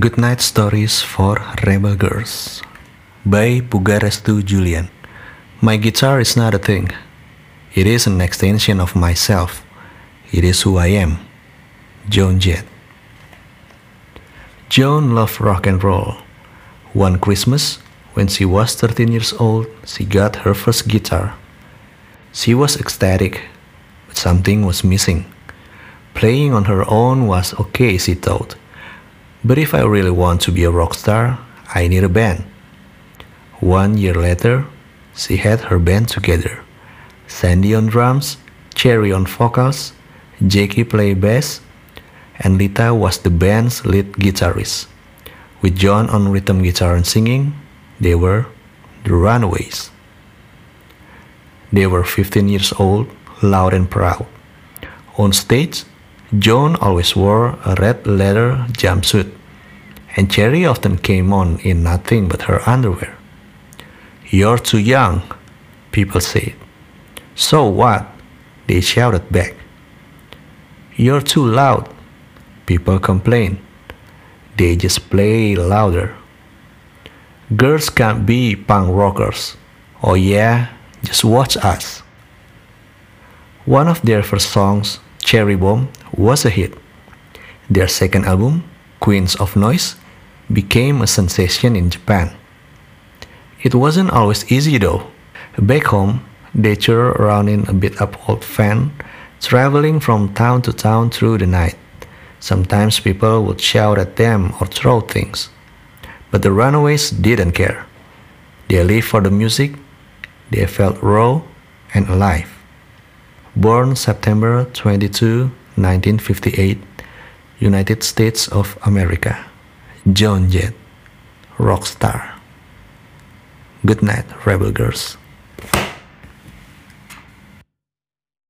Goodnight Stories for Rebel Girls by Pugarestu Julian. My guitar is not a thing. It is an extension of myself. It is who I am. Joan Jett. Joan loved rock and roll. One Christmas, when she was 13 years old, she got her first guitar. She was ecstatic, but something was missing. Playing on her own was okay, she thought. But if I really want to be a rock star, I need a band. One year later, she had her band together. Sandy on drums, Cherie on vocals, Jackie played bass, and Lita was the band's lead guitarist. With Joan on rhythm guitar and singing, they were the Runaways. They were 15 years old, loud and proud. On stage, Joan always wore a red leather jumpsuit, and Cherie often came on in nothing but her underwear. You're too young, people said. So what? They shouted back. You're too loud, people complained. They just play louder. Girls can't be punk rockers. Oh yeah, just watch us. One of their first songs, Cherry Bomb, was a hit. Their second album, Queens of Noise, became a sensation in Japan. It wasn't always easy though. Back home, they toured around in a bit up old van, traveling from town to town through the night. Sometimes people would shout at them or throw things. But the runaways didn't care. They lived for the music, they felt raw and alive. Born September 22, 1958, United States of America. Joan Jett, rock star. Good night, Rebel Girls.